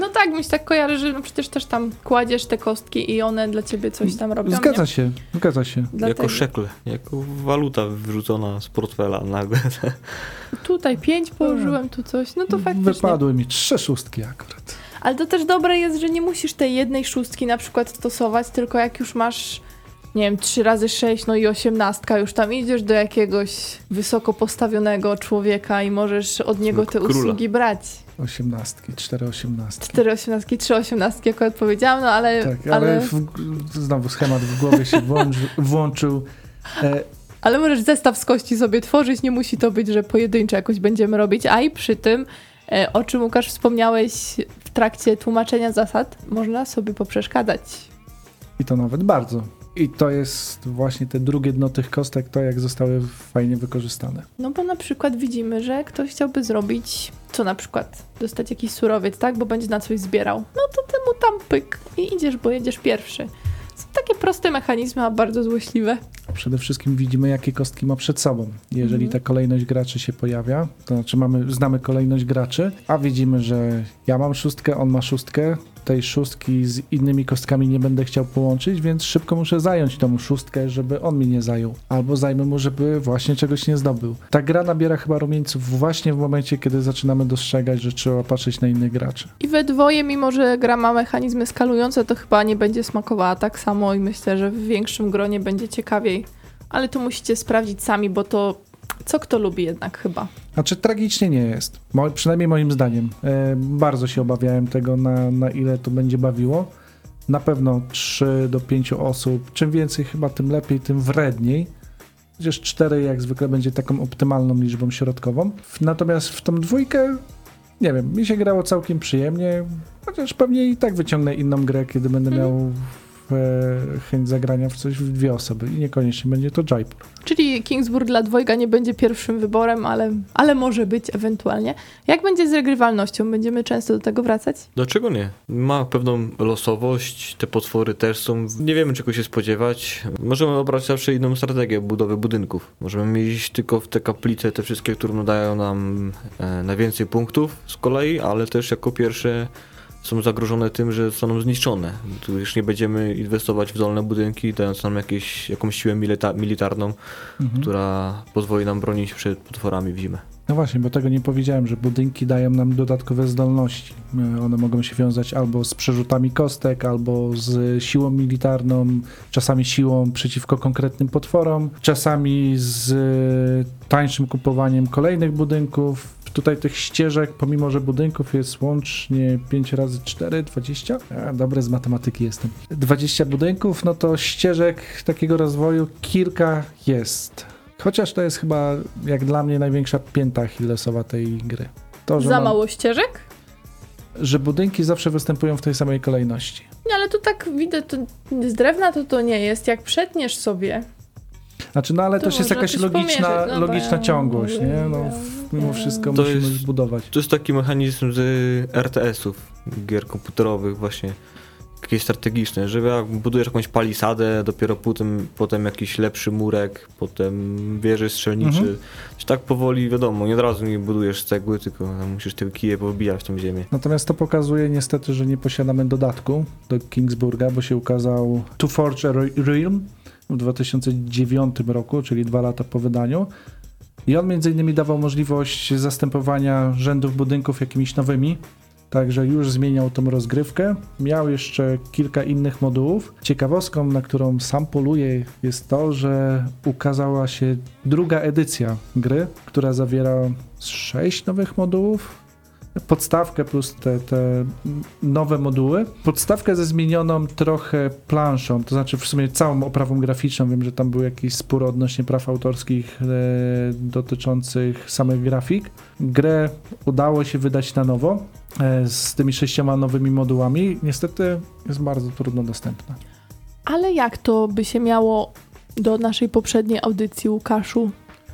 A: No tak, mi się tak kojarzy, że no przecież też tam kładziesz te kostki i one dla ciebie coś tam robią.
C: Zgadza
A: nie?
C: się, zgadza się.
A: Dlatego.
B: Jako szekle, jako waluta wyrzucona z portfela nagle.
A: Tutaj pięć położyłem, tu coś, no to faktycznie.
C: Wypadły mi trzy szóstki akurat.
A: Ale to też dobre jest, że nie musisz tej jednej szóstki na przykład stosować, tylko jak już masz, nie wiem, 3 razy 6, no i osiemnastka, już tam idziesz do jakiegoś wysoko postawionego człowieka i możesz od niego te
B: Króla.
A: usługi brać.
C: Osiemnastki, cztery osiemnastki.
A: 4 osiemnastki, 3 osiemnastki, jak odpowiedziałam, no ale,
C: Tak, ale,
A: ale,
C: W, znowu schemat w głowie się włączy, włączył. E,
A: ale możesz zestaw z kości sobie tworzyć, nie musi to być, że pojedynczo jakoś będziemy robić, a i przy tym, e, o czym Łukasz wspomniałeś w trakcie tłumaczenia zasad, można sobie poprzeszkadzać.
C: I to nawet bardzo. I to jest właśnie te drugie dno tych kostek, to jak zostały fajnie wykorzystane.
A: No bo na przykład widzimy, że ktoś chciałby zrobić, co na przykład, dostać jakiś surowiec, tak, bo będzie na coś zbierał. No to ty mu tam pyk i idziesz, bo jedziesz pierwszy. Są takie proste mechanizmy, a bardzo złośliwe.
C: Przede wszystkim widzimy, jakie kostki ma przed sobą. Jeżeli
A: Mhm.
C: ta kolejność graczy się pojawia, to znaczy mamy, znamy kolejność graczy, a widzimy, że ja mam szóstkę, on ma szóstkę, tej szóstki z innymi kostkami nie będę chciał połączyć, więc szybko muszę zająć tą szóstkę, żeby on mi nie zajął. Albo zajmę mu, żeby właśnie czegoś nie zdobył. Ta gra nabiera chyba rumieńców właśnie w momencie, kiedy zaczynamy dostrzegać, że trzeba patrzeć na innych graczy.
A: I we dwoje, mimo że gra ma mechanizmy skalujące, to chyba nie będzie smakowała tak samo i myślę, że w większym gronie będzie ciekawiej. Ale to musicie sprawdzić sami, bo to co kto lubi jednak chyba.
C: Znaczy tragicznie nie jest, Mo, przynajmniej moim zdaniem. E, bardzo się obawiałem tego, na, na ile to będzie bawiło. Na pewno 3 do 5 osób, czym więcej chyba tym lepiej, tym wredniej. Chociaż 4 jak zwykle będzie taką optymalną liczbą środkową. Natomiast w tą dwójkę, nie wiem, mi się grało całkiem przyjemnie, chociaż pewnie i tak wyciągnę inną grę, kiedy będę
A: Mhm.
C: miał chęć zagrania w coś w dwie osoby i niekoniecznie będzie to Jaipur.
A: Czyli Kingsburg dla dwojga nie będzie pierwszym wyborem, ale, ale może być ewentualnie. Jak będzie z regrywalnością? Będziemy często do tego wracać?
B: Dlaczego nie? Ma pewną losowość, te potwory też są. Nie wiemy czego się spodziewać. Możemy obrać zawsze inną strategię budowy budynków. Możemy iść tylko w te kaplice, te wszystkie, które nadają nam e, najwięcej punktów z kolei, ale też jako pierwsze są zagrożone tym, że zostaną zniszczone. Tu już nie będziemy inwestować w dolne budynki, dając nam jakieś, jakąś siłę milita- militarną,
C: Mhm.
B: która pozwoli nam bronić przed potworami w zimę.
C: No właśnie, bo tego nie powiedziałem, że budynki dają nam dodatkowe zdolności. E, One mogą się wiązać albo z przerzutami kostek, albo z siłą militarną, czasami siłą przeciwko konkretnym potworom, czasami z tańszym kupowaniem kolejnych budynków. Tutaj tych ścieżek, pomimo że budynków jest łącznie 5 razy 4, 20. A, dobry z matematyki jestem. 20 budynków, no to ścieżek takiego rozwoju kilka jest. Chociaż to jest chyba, jak dla mnie, największa pięta achillesowa tej gry. To, że,
A: Za
C: mam-
A: mało ścieżek?
C: że budynki zawsze występują w tej samej kolejności.
A: Nie, ale to tak widzę, to z drewna to to nie jest. Jak przetniesz sobie,
C: Znaczy, no ale
A: To
C: też jest jakaś logiczna,
A: no
C: logiczna
A: ja-
C: ciągłość, nie? No, mimo
A: ja-
C: wszystko
B: To
C: musimy
B: jest-
C: zbudować.
B: To jest taki mechanizm z RTS-ów, gier komputerowych właśnie, jakieś strategiczne, że jak budujesz jakąś palisadę, dopiero potem, potem jakiś lepszy murek, potem wieży strzelniczy.
C: Mhm.
B: Czy tak powoli, wiadomo, nie od razu nie budujesz cegły, tylko musisz te kije powbijać w tą ziemię.
C: Natomiast to pokazuje niestety, że nie posiadamy dodatku do Kingsburga, bo się ukazał To Forge a Realm w 2009 roku, czyli dwa lata po wydaniu. I on między innymi dawał możliwość zastępowania rzędów budynków jakimiś nowymi. Także już zmieniał tą rozgrywkę. Miał jeszcze kilka innych modułów. Ciekawostką, na którą sam poluję, jest to, że ukazała się druga edycja gry, która zawiera sześć nowych modułów, podstawkę plus te, te nowe moduły. Podstawkę ze zmienioną trochę planszą, to znaczy w sumie całą oprawą graficzną. Wiem, że tam był jakiś spór odnośnie praw autorskich e, dotyczących samych grafik. Grę udało się wydać na nowo e, z tymi sześcioma nowymi modułami. Niestety jest bardzo trudno dostępna.
A: Ale jak to by się miało do naszej poprzedniej audycji, Łukaszu?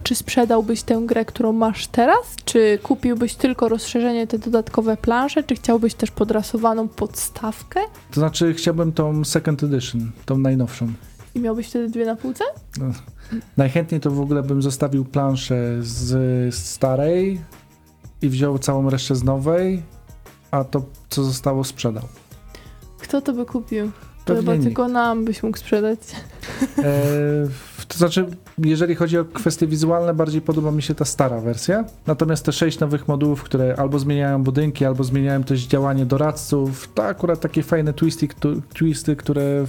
A: Czy sprzedałbyś tę grę, którą masz teraz? Czy kupiłbyś tylko rozszerzenie, te dodatkowe plansze? Czy chciałbyś też podrasowaną podstawkę?
C: To znaczy chciałbym tą second edition, tą najnowszą.
A: I miałbyś wtedy dwie na półce?
C: Najchętniej to w ogóle bym zostawił planszę z starej i wziął całą resztę z nowej, a to, co zostało, sprzedał.
A: Kto to by kupił? To chyba tylko nam byś mógł sprzedać.
C: E, to znaczy, jeżeli chodzi o kwestie wizualne, bardziej podoba mi się ta stara wersja. Natomiast te sześć nowych modułów, które albo zmieniają budynki, albo zmieniają też działanie doradców, to akurat takie fajne twisty, twisty, które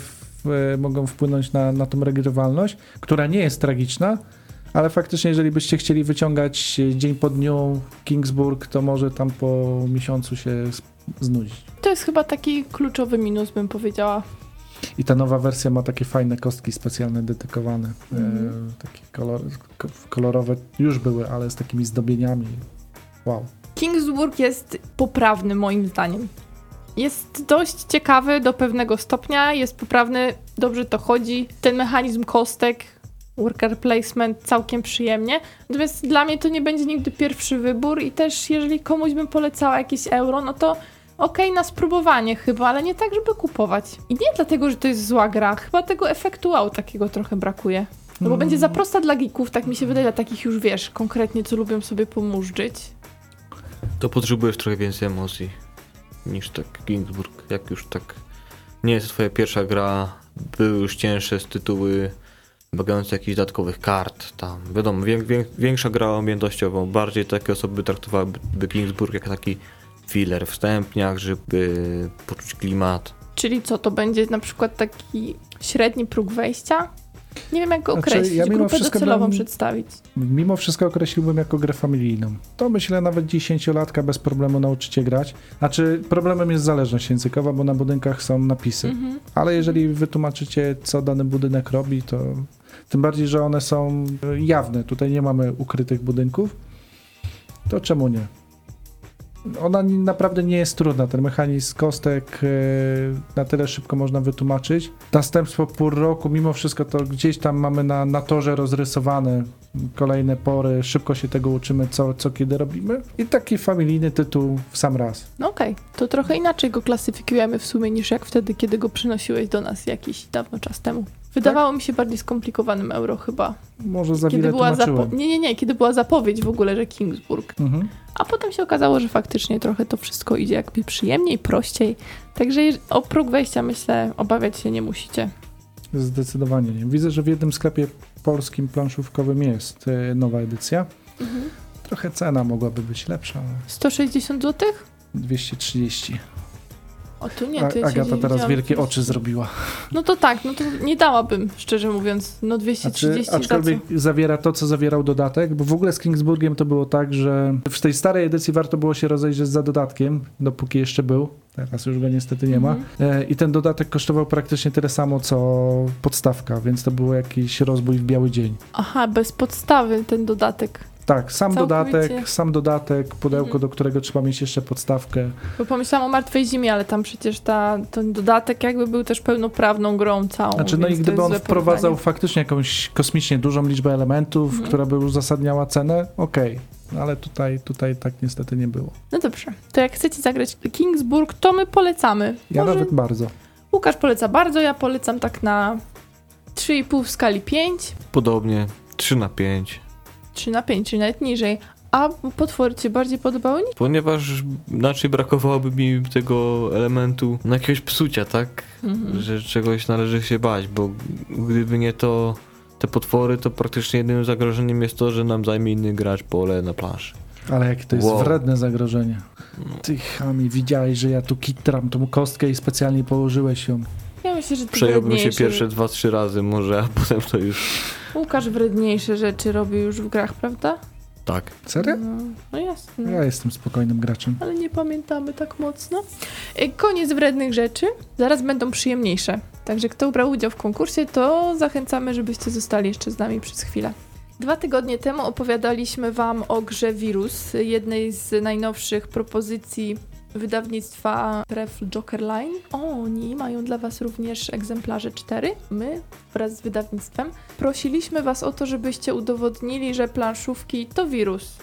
C: e, mogą wpłynąć na, na tą regrywalność, która nie jest tragiczna, ale faktycznie, jeżeli byście chcieli wyciągać dzień po dniu Kingsburg, to może tam po miesiącu się znudzić.
A: To jest chyba taki kluczowy minus, bym powiedziała.
C: I ta nowa wersja ma takie fajne kostki specjalne dedykowane.
A: Mhm.
C: E, takie kolor, ko- kolorowe już były, ale z takimi zdobieniami. Wow.
A: Kingsburg jest poprawny moim zdaniem. Jest dość ciekawy do pewnego stopnia, jest poprawny, dobrze to chodzi. Ten mechanizm kostek, worker placement całkiem przyjemnie. Natomiast dla mnie to nie będzie nigdy pierwszy wybór i też jeżeli komuś bym polecała jakieś euro, no to okej na spróbowanie chyba, ale nie tak, żeby kupować. I nie dlatego, że to jest zła gra, chyba tego efektu wow takiego trochę brakuje. No bo
C: Mm.
A: będzie za prosta dla geeków, tak mi się wydaje, dla takich już wiesz, konkretnie co lubią sobie pomurzyć.
B: To potrzebujesz trochę więcej emocji niż tak Kingsburg. Jak już tak nie jest to twoja pierwsza gra, były już cięższe z tytuły wymagające jakichś dodatkowych kart, tam wiadomo, wię, wię, większa gra objętościowo, bardziej takie osoby traktowałyby Kingsburg jak taki filler, wstępniak, żeby poczuć klimat.
A: Czyli co, to będzie na przykład taki średni próg wejścia? Nie wiem, jak go
C: Znaczy,
A: określić,
C: ja mimo
A: grupę
C: wszystko
A: docelową
C: bym-
A: przedstawić.
C: Mimo wszystko określiłbym jako grę familijną. To myślę nawet dziesięciolatka bez problemu nauczycie grać. Znaczy problemem jest zależność językowa, bo na budynkach są napisy.
A: Mhm.
C: Ale jeżeli wytłumaczycie, co dany budynek robi, to tym bardziej, że one są jawne. Tutaj nie mamy ukrytych budynków. To czemu nie? Ona naprawdę nie jest trudna. Ten mechanizm kostek e, na tyle szybko można wytłumaczyć. Następstwo pół roku, mimo wszystko to gdzieś tam mamy na, na torze rozrysowane kolejne pory. Szybko się tego uczymy, co, co kiedy robimy. I taki familijny tytuł w sam raz.
A: No okej, to trochę inaczej go klasyfikujemy w sumie niż jak wtedy, kiedy go przynosiłeś do nas jakiś dawno czas temu. Wydawało mi się bardziej skomplikowanym euro chyba.
C: Może za
A: Kiedy była zapo- nie, nie, nie, kiedy była zapowiedź w ogóle, że Kingsburg.
C: Mhm.
A: A potem się okazało, że faktycznie trochę to wszystko idzie jakby przyjemniej, prościej. Także o próg wejścia myślę obawiać się nie musicie.
C: Zdecydowanie nie. Widzę, że w jednym sklepie polskim planszówkowym jest e, nowa edycja. Trochę cena mogłaby być lepsza, ale
A: 160 zł?
C: 230.
A: O tu nie,
C: A,
A: ja cię
C: Agata teraz wielkie oczy zrobiła.
A: No to tak, no to nie dałabym, szczerze mówiąc. No
C: Znaczy,
A: 230 za co?
C: aczkolwiek zawiera to, co zawierał dodatek, bo w ogóle z Kingsburgiem to było tak, że w tej starej edycji warto było się rozejrzeć za dodatkiem, dopóki jeszcze był. Teraz już go niestety nie ma.
A: Mhm.
C: E, I ten dodatek kosztował praktycznie tyle samo, co podstawka, więc to był jakiś rozbój w biały dzień.
A: Aha, bez podstawy ten dodatek.
C: Tak, sam
A: Całkowicie.
C: dodatek, sam dodatek, pudełko,
A: Mhm.
C: do którego trzeba mieć jeszcze podstawkę.
A: Bo pomyślałam o Martwej Zimie, ale tam przecież ta, ten dodatek jakby był też pełnoprawną grą całą.
C: Znaczy, no i gdyby on wprowadzał
A: porównanie.
C: faktycznie jakąś kosmicznie dużą liczbę elementów,
A: Mhm.
C: która by uzasadniała cenę, okej. No Ale tutaj, tutaj tak niestety nie było.
A: No dobrze, to jak chcecie zagrać Kingsburg, to my polecamy.
C: Ja
A: Może
C: nawet bardzo.
A: Łukasz poleca bardzo, ja polecam tak na 3,5 w skali 5,
B: Podobnie 3 na 5.
A: 3 na 5, czyli nawet niżej. A potwory ci się bardziej podobały?
B: Ponieważ inaczej brakowałoby mi tego elementu no jakiegoś psucia, tak?
A: Mhm.
B: Że czegoś należy się bać, bo gdyby nie to te potwory, to praktycznie jedynym zagrożeniem jest to, że nam zajmie inny gracz pole na planszy.
C: Ale jakie to jest
B: Wow.
C: wredne zagrożenie.
B: No.
C: Ty chami, widziałeś, że ja tu kitram tą kostkę i specjalnie położyłeś ją.
A: Ja myślę, że ty
B: Przejąłbym się pierwsze dwa, trzy razy może, a potem to już
A: Łukasz wredniejsze rzeczy robi już w grach, prawda?
B: tak.
C: Serio?
A: No, no jasne.
C: Ja jestem spokojnym graczem.
A: Ale nie pamiętamy tak mocno. E, Koniec wrednych rzeczy. Zaraz będą przyjemniejsze. Także kto brał udział w konkursie, to zachęcamy, żebyście zostali jeszcze z nami przez chwilę. Dwa tygodnie temu opowiadaliśmy Wam o grze Wirus, jednej z najnowszych propozycji wydawnictwa Ref Joker Line. Oni mają dla Was również egzemplarze 4. My wraz z wydawnictwem prosiliśmy Was o to, żebyście udowodnili, że planszówki to wirus.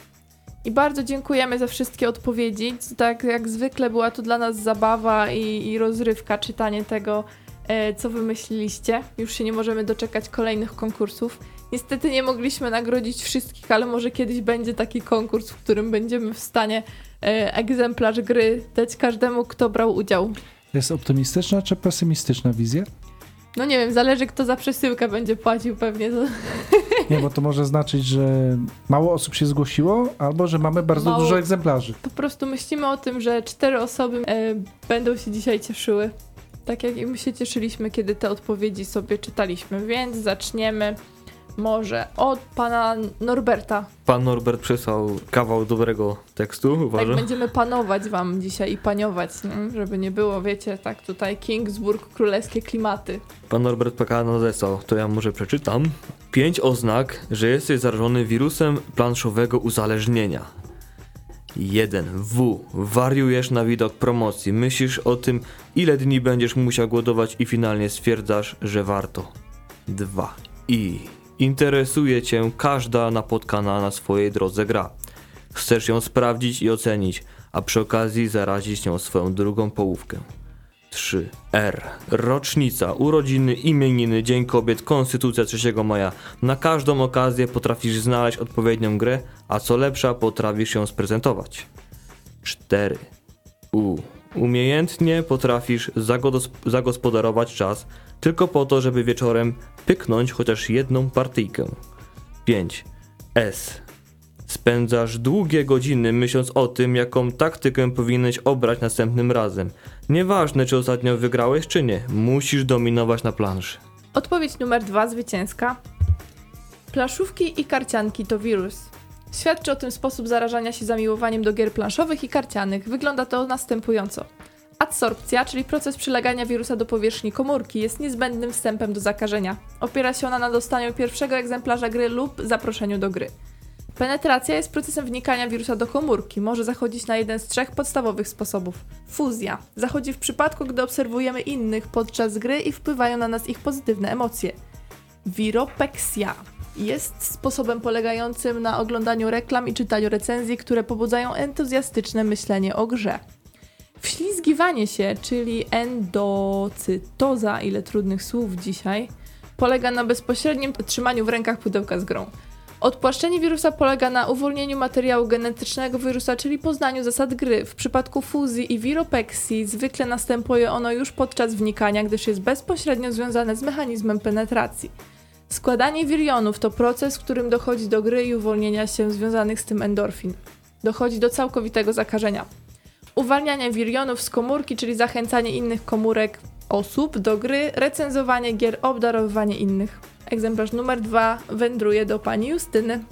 A: I bardzo dziękujemy za wszystkie odpowiedzi. Tak jak zwykle była to dla nas zabawa i, i rozrywka, czytanie tego, e, co wymyśliliście. Już się nie możemy doczekać kolejnych konkursów. Niestety nie mogliśmy nagrodzić wszystkich, ale może kiedyś będzie taki konkurs, w którym będziemy w stanie egzemplarz gry dać każdemu, kto brał udział.
C: Jest optymistyczna czy pesymistyczna wizja?
A: No nie wiem, zależy kto za przesyłkę będzie płacił pewnie.
C: Nie, bo to może znaczyć, że mało osób się zgłosiło, albo że mamy bardzo
A: Mało.
C: dużo egzemplarzy.
A: Po prostu myślimy o tym, że cztery osoby e, będą się dzisiaj cieszyły. Tak jak i my się cieszyliśmy, kiedy te odpowiedzi sobie czytaliśmy. Więc zaczniemy może od pana Norberta.
B: Pan Norbert przesłał kawał dobrego tekstu,
A: Tak
B: uważam.
A: będziemy panować wam dzisiaj i paniować, nie? żeby nie było, wiecie, tak tutaj Kingsburg, królewskie klimaty.
B: Pan Norbert PK nadesłał, to ja może przeczytam. Pięć oznak, że jesteś zarażony wirusem planszowego uzależnienia. 1. W. Wariujesz na widok promocji. Myślisz o tym, ile dni będziesz musiał głodować i finalnie stwierdzasz, że warto. 2. I. Interesuje cię każda napotkana na swojej drodze gra. Chcesz ją sprawdzić i ocenić, a przy okazji zarazić nią swoją drugą połówkę. 3. R. Rocznica, urodziny, imieniny, Dzień Kobiet, Konstytucja 3 maja. Na każdą okazję potrafisz znaleźć odpowiednią grę, a co lepsza potrafisz ją sprezentować. 4. U. Umiejętnie potrafisz zagospodarować czas tylko po to, żeby wieczorem pyknąć chociaż jedną partyjkę. 5. S. Spędzasz długie godziny myśląc o tym, jaką taktykę powinieneś obrać następnym razem. Nieważne, czy ostatnio wygrałeś, czy nie, musisz dominować na planszy.
A: Odpowiedź numer dwa, zwycięska. Plaszówki i karcianki to wirus. Świadczy o tym sposób zarażania się zamiłowaniem do gier planszowych i karcianych. Wygląda to następująco. Adsorpcja, czyli proces przylegania wirusa do powierzchni komórki, jest niezbędnym wstępem do zakażenia. Opiera się ona na dostaniu pierwszego egzemplarza gry lub zaproszeniu do gry. Penetracja jest procesem wnikania wirusa do komórki. Może zachodzić na jeden z trzech podstawowych sposobów. Fuzja zachodzi w przypadku, gdy obserwujemy innych podczas gry i wpływają na nas ich pozytywne emocje. Wiropeksja jest sposobem polegającym na oglądaniu reklam i czytaniu recenzji, które pobudzają entuzjastyczne myślenie o grze. Wślizgiwanie się, czyli endocytoza, ile trudnych słów dzisiaj, polega na bezpośrednim trzymaniu w rękach pudełka z grą. Odpłaszczenie wirusa polega na uwolnieniu materiału genetycznego wirusa, czyli poznaniu zasad gry. W przypadku fuzji i wiropeksji zwykle następuje ono już podczas wnikania, gdyż jest bezpośrednio związane z mechanizmem penetracji. Składanie wirionów to proces, w którym dochodzi do gry i uwolnienia się związanych z tym endorfin. Dochodzi do całkowitego zakażenia. Uwalnianie wirionów z komórki, czyli zachęcanie innych komórek osób do gry, recenzowanie gier, obdarowywanie innych. Egzemplarz numer dwa wędruje do pani Justyny.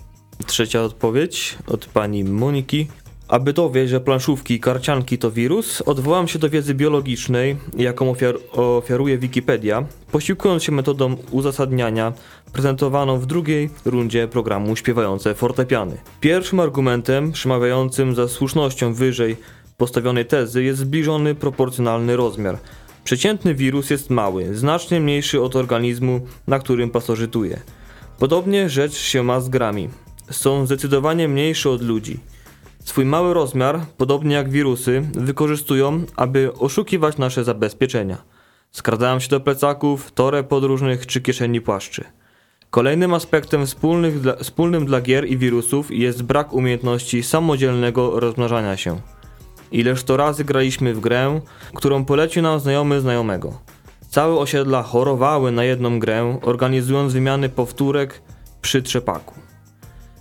B: Trzecia odpowiedź od pani Moniki. Aby dowiedzieć, że planszówki i karcianki to wirus, odwołam się do wiedzy biologicznej, jaką ofiar ofiaruje Wikipedia, posiłkując się metodą uzasadniania prezentowaną w drugiej rundzie programu Śpiewające Fortepiany. Pierwszym argumentem przemawiającym za słusznością wyżej postawionej tezy jest zbliżony proporcjonalny rozmiar. Przeciętny wirus jest mały, znacznie mniejszy od organizmu, na którym pasożytuje. Podobnie rzecz się ma z grami. Są zdecydowanie mniejsze od ludzi. Swój mały rozmiar, podobnie jak wirusy, wykorzystują, aby oszukiwać nasze zabezpieczenia. Skradają się do plecaków, toreb podróżnych czy kieszeni płaszczy. Kolejnym aspektem wspólnych dla, wspólnym dla gier i wirusów jest brak umiejętności samodzielnego rozmnażania się. Ileż to razy graliśmy w grę, którą polecił nam znajomy znajomego. Całe osiedla chorowały na jedną grę, organizując wymiany powtórek przy trzepaku.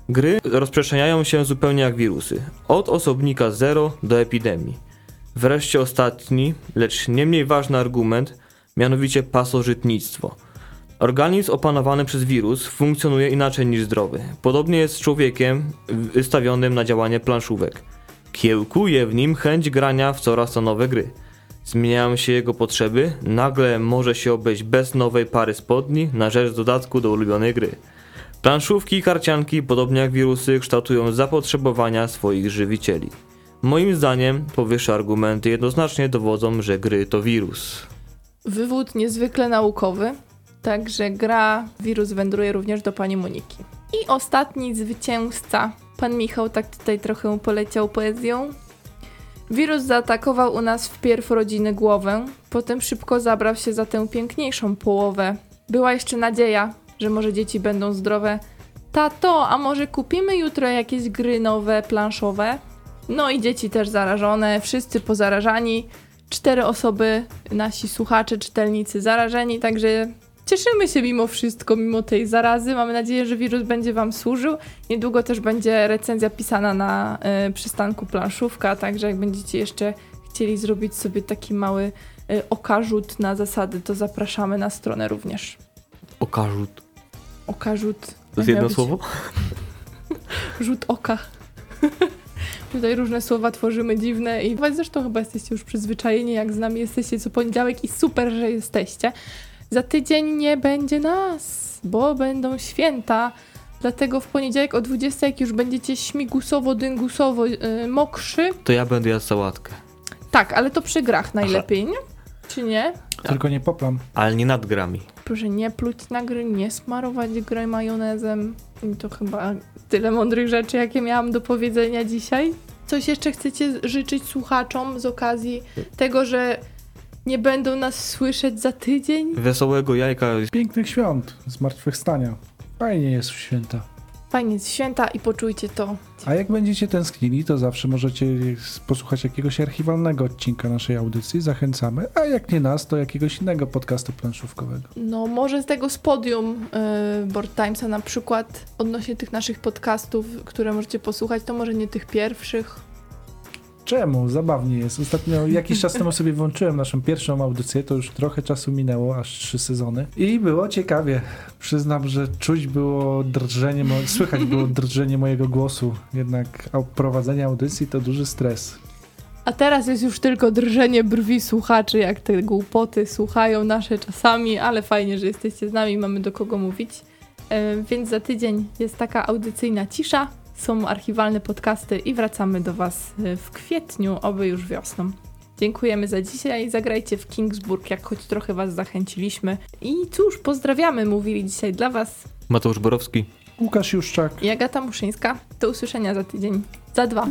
B: Gry rozprzestrzeniają się zupełnie jak wirusy, od osobnika zero do epidemii. Wreszcie ostatni, lecz nie mniej ważny argument, mianowicie pasożytnictwo. Organizm opanowany przez wirus funkcjonuje inaczej niż zdrowy. Podobnie jest z człowiekiem wystawionym na działanie planszówek. Kiełkuje w nim chęć grania w coraz to nowe gry. Zmieniają się jego potrzeby, nagle może się obejść bez nowej pary spodni na rzecz dodatku do ulubionej gry. Planszówki i karcianki, podobnie jak wirusy, kształtują zapotrzebowania swoich żywicieli. Moim zdaniem powyższe argumenty jednoznacznie dowodzą, że gry to wirus.
A: Wywód niezwykle naukowy, także gra wirus wędruje również do pani Moniki. I ostatni zwycięzca, pan Michał tak tutaj trochę poleciał poezją. Wirus zaatakował u nas wpierw rodziny głowę, potem szybko zabrał się za tę piękniejszą połowę. Była jeszcze nadzieja, że może dzieci będą zdrowe. Tato, a może kupimy jutro jakieś gry nowe, planszowe? No i dzieci też zarażone, wszyscy pozarażani. Cztery osoby, nasi słuchacze, czytelnicy zarażeni, także cieszymy się mimo wszystko, mimo tej zarazy. Mamy nadzieję, że wirus będzie Wam służył. Niedługo też będzie recenzja pisana na y, przystanku planszówka, także jak będziecie jeszcze chcieli zrobić sobie taki mały y, okarzut na zasady, to zapraszamy na stronę również.
B: Okarzut.
A: Okarzut.
B: To jest jedno
A: być
B: słowo?
A: Rzut oka. Tutaj różne słowa tworzymy dziwne i zresztą chyba jesteście już przyzwyczajeni, jak z nami jesteście co poniedziałek i super, że jesteście. Za tydzień nie będzie nas, bo będą święta. Dlatego w poniedziałek o 20, jak już będziecie śmigusowo, dyngusowo yy, mokrzy.
B: To ja będę jadł sałatkę.
A: Tak, ale to przy grach najlepiej, nie? Czy nie?
C: Tylko nie poplam.
B: Ale nie nad grami.
A: Proszę nie pluć na gry, nie smarować gry majonezem. I to chyba tyle mądrych rzeczy, jakie miałam do powiedzenia dzisiaj. Coś jeszcze chcecie życzyć słuchaczom z okazji tego, że nie będą nas słyszeć za tydzień?
B: Wesołego jajka.
C: Pięknych świąt, zmartwychwstania. Fajnie jest w święta.
A: Fajnie, jest święta i poczujcie to.
C: A jak będziecie tęsknili, to zawsze możecie posłuchać jakiegoś archiwalnego odcinka naszej audycji. Zachęcamy. A jak nie nas, to jakiegoś innego podcastu planszówkowego.
A: No, może z tego z podium yy, Board Timesa na przykład odnośnie tych naszych podcastów, które możecie posłuchać, to może nie tych pierwszych.
C: Czemu? Zabawnie jest. Ostatnio jakiś czas temu sobie włączyłem naszą pierwszą audycję, to już trochę czasu minęło, aż trzy sezony. I było ciekawie. Przyznam, że czuć było drżenie, mo- słychać było drżenie mojego głosu. Jednak au- prowadzenie audycji to duży stres.
A: A teraz jest już tylko drżenie brwi słuchaczy, jak te głupoty słuchają nasze czasami, ale fajnie, że jesteście z nami, mamy do kogo mówić. E, więc za tydzień jest taka audycyjna cisza, są archiwalne podcasty i wracamy do Was e, w kwietniu, oby już wiosną. Dziękujemy za dzisiaj. Zagrajcie w Kingsburg, jak choć trochę Was zachęciliśmy. I cóż, pozdrawiamy, mówili dzisiaj dla Was
B: Mateusz Borowski.
C: Łukasz Juszczak.
A: i Agata Muszyńska. Do usłyszenia za tydzień. Za dwa.